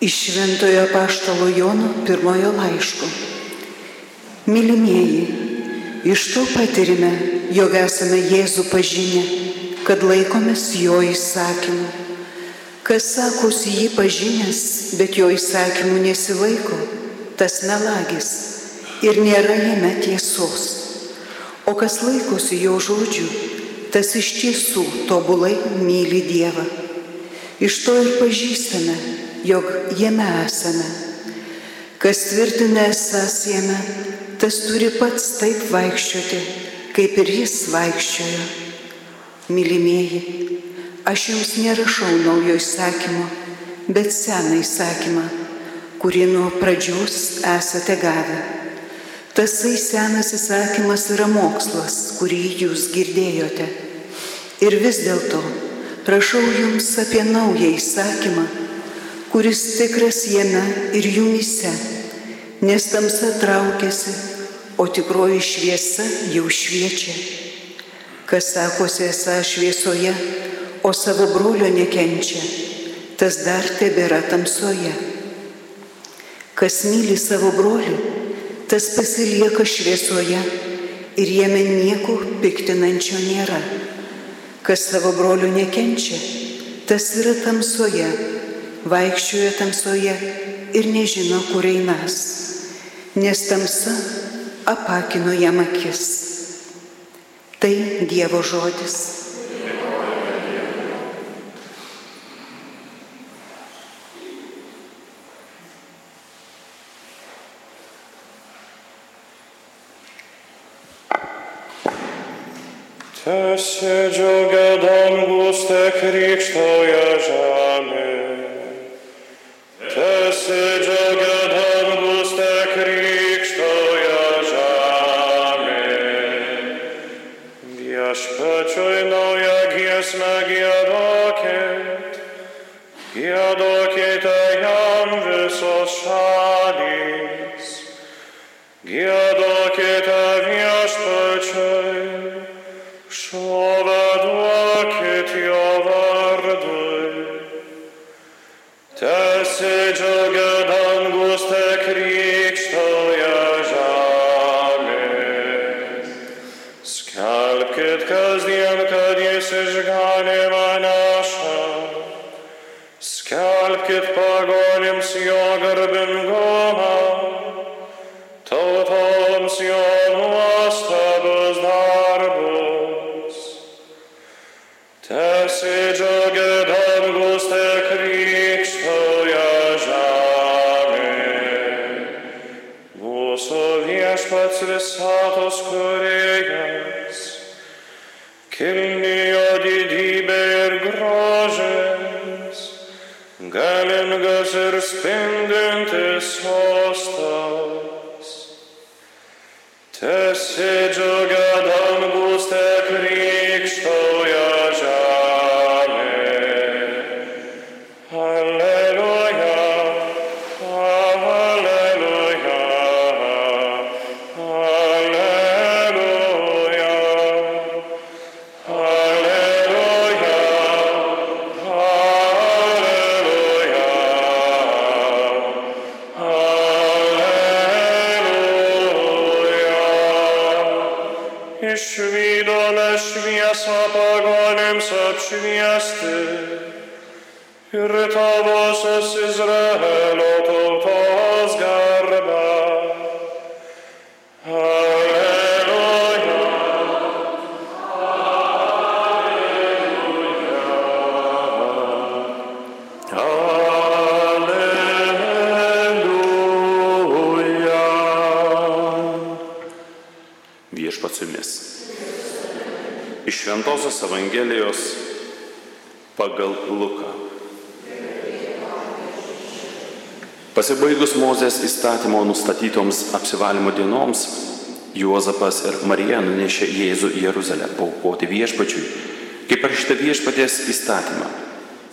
Iš Šventojo Paštalo Jono pirmojo laiško. Mylimieji, iš to patirime, jog esame Jėzų pažinę, kad laikomės jo įsakymų. Kas sakosi jį pažinęs, bet jo įsakymų nesilaiko, tas melagis ir nėra jame tiesos. O kas laikosi jo žodžių, tas iš tiesų tobulai myli Dievą. Iš to ir pažįstame, jog jame esame. Kas tvirtina esas jame, tas turi pats taip vaikščioti, kaip ir jis vaikščiojo. Mylimieji, aš jums nerašau naujo įsakymo, bet seną įsakymą, kurį nuo pradžios esate gavę. Tasai senas įsakymas yra mokslas, kurį jūs girdėjote. Ir vis dėlto rašau jums apie naują įsakymą, kuris tikras jame ir jumise, nes tamsa traukiasi, o tikroji šviesa jau šviečia. Kas sakosi esą šviesoje, o savo brolio nekenčia, tas dar tebėra tamsoje. Kas myli savo brolių, tas pasilieka šviesoje ir jame nieko piktinančio nėra. Kas savo brolių nekenčia, tas yra tamsoje vaikščioja tamsoje ir nežino, kur einas, nes tamsa apakino jam akis. Tai Dievo žodis. Tesidžiaugia dangus, te krikštauja žemė. Skelbkit kasdien, kad jis išganimą neša. Skelbkit pagonims jo garbingumą, kilnijo didybė ir grožis, galingas ir spindintis sostas. Tesidžiaugia apšviesti ir tavosios Izraelio tautos garbą. Alleluja. Alleluja. viešpats su jumis. Iš Šventojios Evangelijos pagal Luką. Pasibaigus Mozės įstatymo nustatytoms apsivalymo dienoms, Juozapas ir Marija nunešė Jėzų į Jeruzalę paukoti viešpačiui, kaip parašyta viešpaties įstatymą.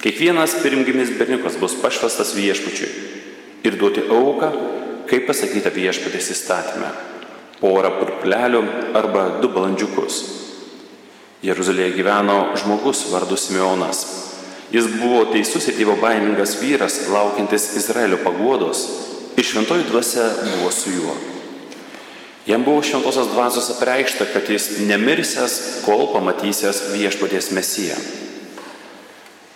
Kiekvienas pirmgimis berniukas bus pašvestas viešpačiui ir duoti auką, kaip pasakyta viešpatės įstatymę porą purplelių arba du balandžiukus. Jeruzalėje gyveno žmogus vardu Simeonas. Jis buvo teisus ir Dievo baimingas vyras, laukiantis Izraelio paguodos ir šventoji dvasia buvo su juo. Jam buvo šventosios dvasios apreikšta, kad jis nemirsęs, kol pamatysęs viešpaties mesiją.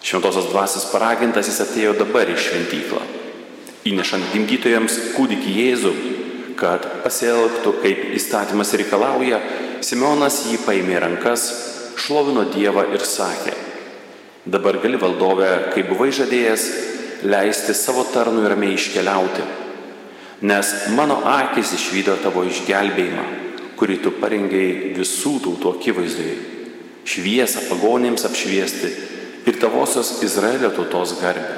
Šventosios dvasios paragintas jis atėjo dabar į šventyklą, įnešant gimdytojams kūdikį Jėzų, kad pasielgtų kaip įstatymas reikalauja, Simeonas jį paėmė rankas, šlovino Dievą ir sakė, dabar gali valdovę, kaip buvai žadėjęs, leisti savo tarnui ramiai iškeliauti, nes mano akis išvydo tavo išgelbėjimą, kurį tu parengiai visų tautų akivaizdoje, šviesą pagonėms apšviesti ir tavosios Izraelio tautos garbę.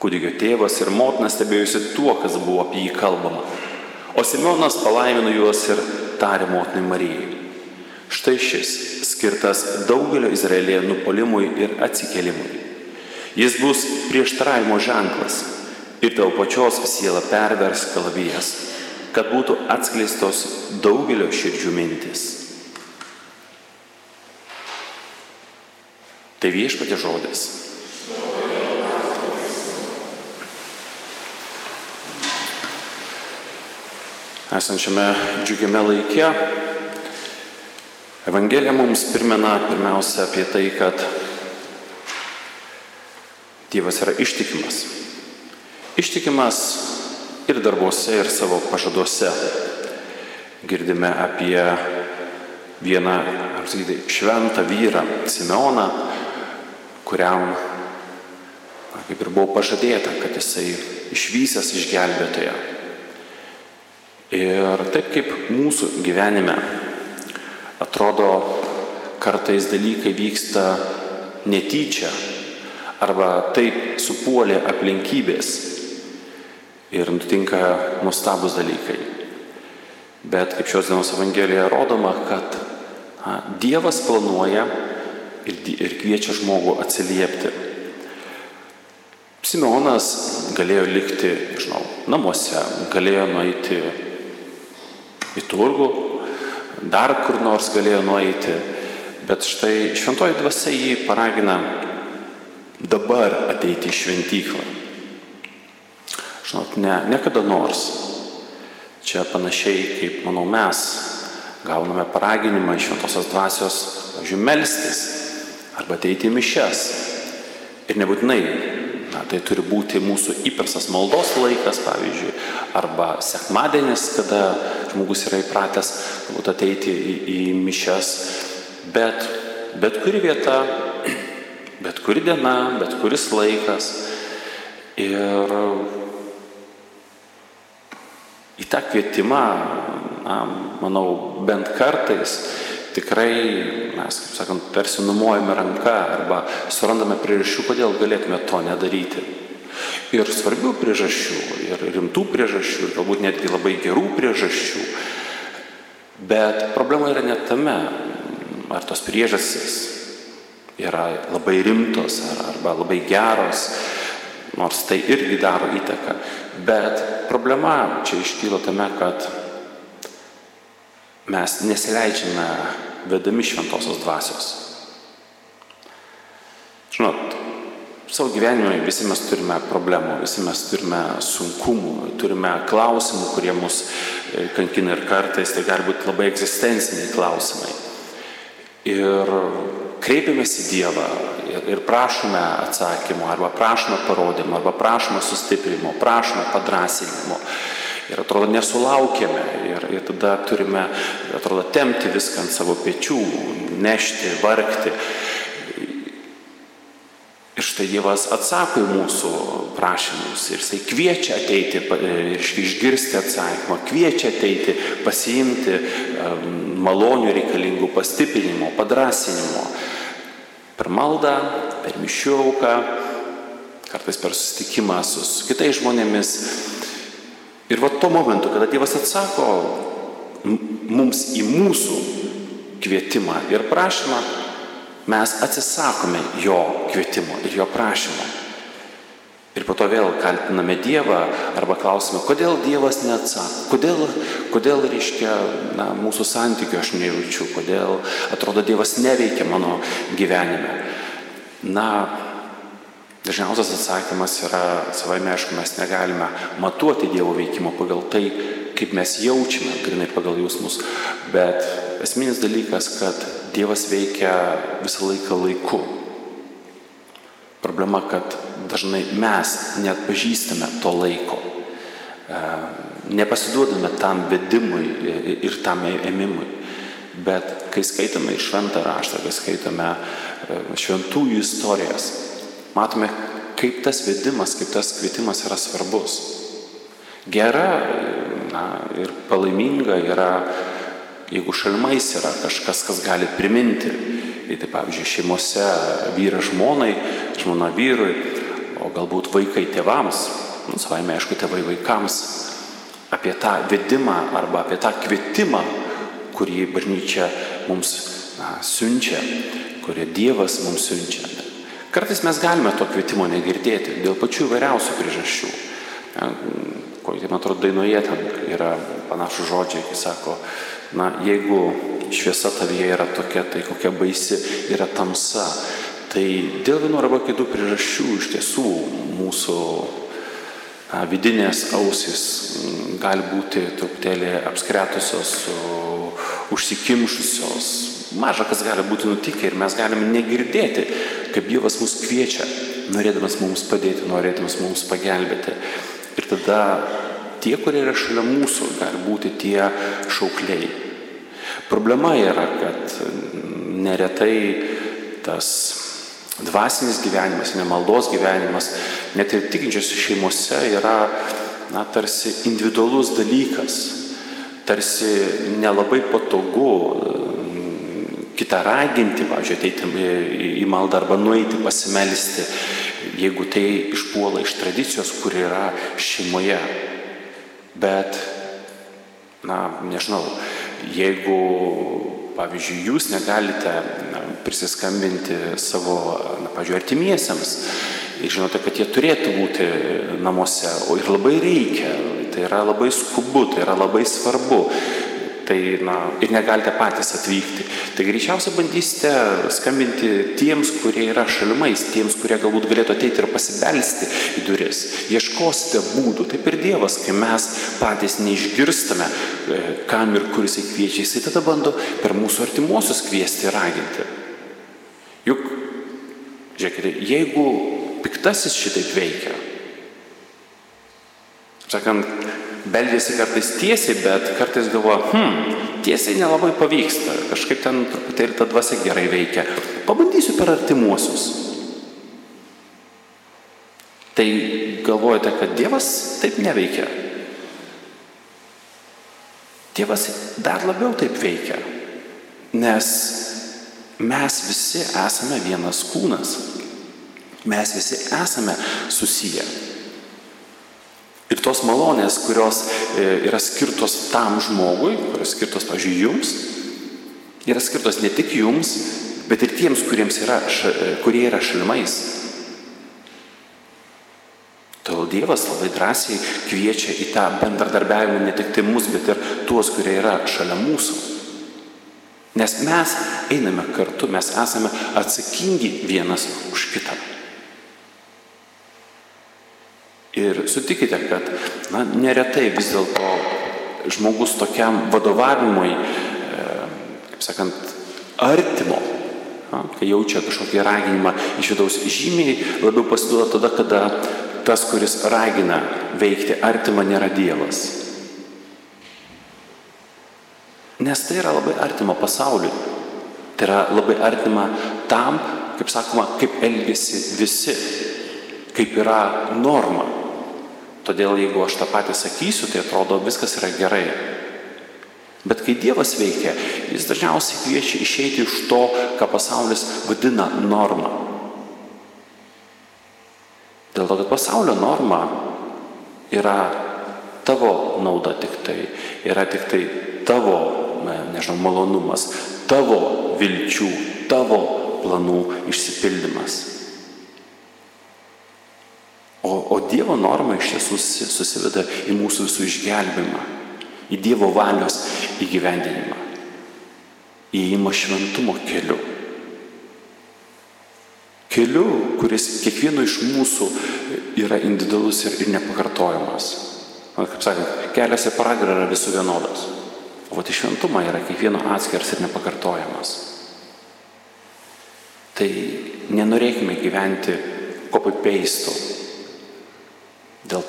Kūdikio tėvas ir motina stebėjusi tuo, kas buvo apie jį kalbama. O Simeonas palaimino juos ir tarė motinai Marijai. Štai šis skirtas daugelio Izraelėje nupolimui ir atsikelimui. Jis bus prieštaravimo ženklas ir tavo pačios siela pervers kalavijas, kad būtų atskleistos daugelio širdžių mintis. Tai viešpatė žodis. Esančiame džiugiame laike Evangelija mums primena pirmiausia apie tai, kad Dievas yra ištikimas. Ištikimas ir darbuose, ir savo pažaduose. Girdime apie vieną, ar sakyti, šventą vyrą, Simeoną, kuriam, kaip ir buvo pažadėta, kad jisai išvysęs išgelbėtoje. Ir taip kaip mūsų gyvenime atrodo kartais dalykai vyksta netyčia arba taip supuolė aplinkybės ir nutinka nuostabus dalykai. Bet kaip šios dienos Evangelijoje rodoma, kad na, Dievas planuoja ir, ir kviečia žmogų atsiliepti. Simeonas galėjo likti, žinau, namuose, galėjo nueiti į turgų, dar kur nors galėjo nueiti, bet štai šventoji dvasia jį paragina dabar ateiti į šventyklą. Žinot, ne, ne kada nors. Čia panašiai kaip, manau, mes gauname paraginimą iš šventosios dvasios, pavyzdžiui, melstis arba ateiti į mišes. Ir nebūtinai Na, tai turi būti mūsų įprastas maldos laikas, pavyzdžiui, arba sekmadienis, kada žmogus yra įpratęs galbūt ateiti į, į mišes. Bet bet kuri vieta, bet kuri diena, bet kuris laikas. Ir į tą kvietimą, na, manau, bent kartais tikrai mes, kaip sakant, tarsi numuojame ranką arba surandame priežasčių, kodėl galėtume to nedaryti. Ir svarbių priežasčių, ir rimtų priežasčių, ir galbūt netgi labai gerų priežasčių. Bet problema yra ne tame, ar tos priežastys yra labai rimtos ar, arba labai geros, nors tai irgi daro įtaką. Bet problema čia iškyla tame, kad mes nesileidžiame vedami šventosios dvasios. Žinot, savo gyvenime visi mes turime problemų, visi mes turime sunkumų, turime klausimų, kurie mus kankina ir kartais tai gali būti labai egzistenciniai klausimai. Ir kreipiamės į Dievą ir, prašome atsakymų, arba prašome parodymų, arba prašome sustiprinimo, prašome padrasinimo ir atrodo nesulaukėme ir, ir tada turime, atrodo, temti viską ant savo pečių, nešti, vargti. Ir štai Dievas atsako į mūsų prašymus ir jisai kviečia ateiti ir išgirsti atsakymą, kviečia ateiti, pasiimti malonių reikalingų pastiprinimo, padrasinimo. Per maldą, per mišiauką, kartais per susitikimą su, su kitais žmonėmis Ir va tuo momentu, kada Dievas atsako mums į mūsų kvietimą ir prašymą, mes atsisakome jo kvietimo ir jo prašymo. Ir po to vėl kaltiname Dievą arba klausime, kodėl Dievas neatsako, kodėl, kodėl reiškia, na, mūsų santykių aš nejaučiu, kodėl atrodo Dievas neveikia mano gyvenime. Na, dažniausias atsakymas yra, savaime aišku, mes negalime matuoti Dievo veikimo pagal tai, kaip mes jaučiame, grinai pagal jausmus, bet esminis dalykas, kad Dievas veikia visą laiką laiku. Problema, kad dažnai mes net pažįstame to laiko, e, nepasiduodame tam vedimui ir tam ėmimui. Bet kai skaitome į šventą raštą, kai skaitome e, šventųjų istorijas, matome, kaip tas vedimas, kaip tas kvietimas yra svarbus. Gera na, ir palaiminga yra, jeigu šalmais yra kažkas, kas gali priminti. Tai pavyzdžiui, šeimose vyras žmonai, žmona vyrui, o galbūt vaikai tėvams, nu, savaime aišku, tėvai vaikams, apie tą vedimą arba apie tą kvietimą kurį bažnyčia mums na, siunčia, kurį Dievas mums siunčia. Kartais mes galime to kvietimo negirdėti dėl pačių įvairiausių priežasčių. Kokie, man atrodo, dainoje ten yra panašus žodžiai, kai sako, na, jeigu šviesa tavyje yra tokia, tai kokia baisi yra tamsa. Tai dėl vienų arba kitų priežasčių iš tiesų mūsų vidinės ausis gali būti truputėlį apskretusios užsikimšusios. Maža kas gali būti nutikę ir mes galime negirdėti, kaip Dievas mus kviečia, norėdamas mums padėti, norėdamas mums pagelbėti. Ir tada tie, kurie yra šalia mūsų, gali būti tie šaukliai. Problema yra, kad neretai tas dvasinis gyvenimas, nemaldos gyvenimas, net ir tikinčiose šeimose yra, na, tarsi individualus dalykas tarsi nelabai patogu kitą raginti, pavyzdžiui, ateiti į maldą arba nueiti pasimelisti, jeigu tai išpuola iš tradicijos, kur yra šeimoje. Bet, na, nežinau, jeigu, pavyzdžiui, jūs negalite na, prisiskambinti savo, na, pavyzdžiui, artimiesiems ir žinote, kad jie turėtų būti namuose, o ir labai reikia, tai yra labai skubu, tai yra labai svarbu. Tai, na, ir negalite patys atvykti. Tai greičiausiai bandysite skambinti tiems, kurie yra šalimais, tiems, kurie galbūt galėtų ateiti ir pasibelsti į duris. Ieškosite būdų, taip ir Dievas, kai mes patys neišgirstame, e, kam ir kur jisai kviečia, jisai tada bando per mūsų artimuosius kviesti ir raginti. Juk, žiūrėkite, jeigu piktasis šitaip veikia, sakant, beldėsi kartais tiesiai, bet kartais galvoja, hm, tiesiai nelabai pavyksta, kažkaip ten truputėlį ta dvasia gerai veikia. Pabandysiu per artimuosius. Tai galvojate, kad Dievas taip neveikia. Dievas dar labiau taip veikia, nes mes visi esame vienas kūnas. Mes visi esame susiję. Ir tos malonės, kurios e, yra skirtos tam žmogui, kurios skirtos, pažiūrėjau, jums, yra skirtos ne tik jums, bet ir tiems, yra, e, kurie yra šalimais. Todėl Dievas labai drąsiai kviečia į tą bendradarbiavimą ne tik tai mus, bet ir tuos, kurie yra šalia mūsų. Nes mes einame kartu, mes esame atsakingi vienas už kitą. Ir sutikite, kad na, neretai vis dėlto žmogus tokiam vadovavimui, e, kaip sakant, artimo, na, kai jaučia kažkokį raginimą iš vidaus, žymiai labiau pasiduoda tada, kada tas, kuris ragina veikti artimą, nėra Dievas. Nes tai yra labai artima pasauliui. Tai yra labai artima tam, kaip sakoma, kaip elgesi visi, kaip yra norma. Todėl jeigu aš tą patį sakysiu, tai atrodo viskas yra gerai. Bet kai Dievas veikia, jis dažniausiai kviečia išeiti iš to, ką pasaulis vadina norma. Dėl to, kad pasaulio norma yra tavo nauda tik tai, yra tik tai tavo, nežinau, malonumas, tavo vilčių, tavo planų išsipildymas. O, o Dievo norma iš tiesų susiveda į mūsų visų išgelbimą, į Dievo valios įgyvendinimą, įėjimą šventumo keliu. Keliu, kuris kiekvieno iš mūsų yra individualus ir, ir nepakartojamas. Na, kaip sakant, kelias į pragarą yra visų vienodas. O į šventumą yra kiekvieno atskiras ir nepakartojamas. Tai nenorėkime gyventi. Dėl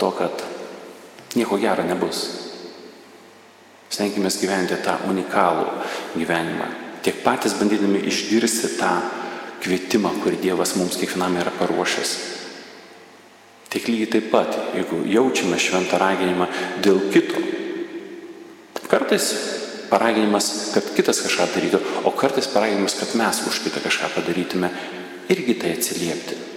to, kad nieko gero nebus. Stenkime gyventi tą unikalų gyvenimą. Tiek patys bandydami išgirsti tą kvietimą, kurį Dievas mums kiekvienam yra paruošęs. Tik lygiai taip pat, jeigu jaučiame šventą raginimą dėl kito, kartais paraginimas, kad kitas kažką darytų, o kartais paraginimas, kad mes už kitą kažką padarytume, irgi tai atsiliepti.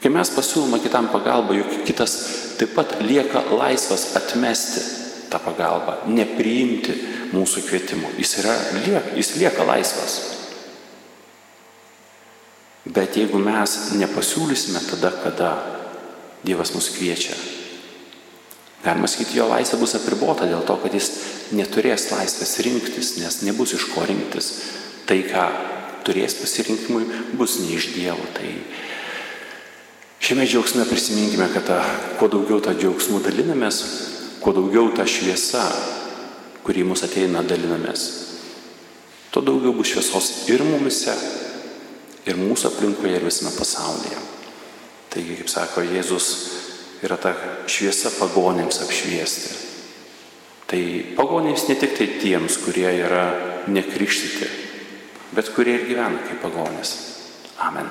Kai mes pasiūlome kitam pagalbą, juk kitas taip pat lieka laisvas atmesti tą pagalbą, nepriimti mūsų kvietimų. Jis, yra, lieka, jis lieka laisvas. Bet jeigu mes nepasiūlysime tada, kada Dievas mus kviečia, galima sakyti, jo laisvė bus apribota dėl to, kad jis neturės laisvės rinktis, nes nebus iš ko rinktis. Tai, ką turės pasirinkimui, bus ne iš Dievo. Tai šiame džiaugsme prisiminkime, kad ta, kuo daugiau tą džiaugsmų dalinamės, kuo daugiau tą šviesą, kurį mus ateina dalinamės, tuo daugiau bus šviesos ir mumise, ir mūsų aplinkoje, ir visame pasaulyje. Taigi, kaip sako Jėzus, yra ta šviesa pagonėms apšviesti. Tai pagonėms ne tik tai tiems, kurie yra nekrikštyti, bet kurie ir gyvena kaip pagonės. Amen.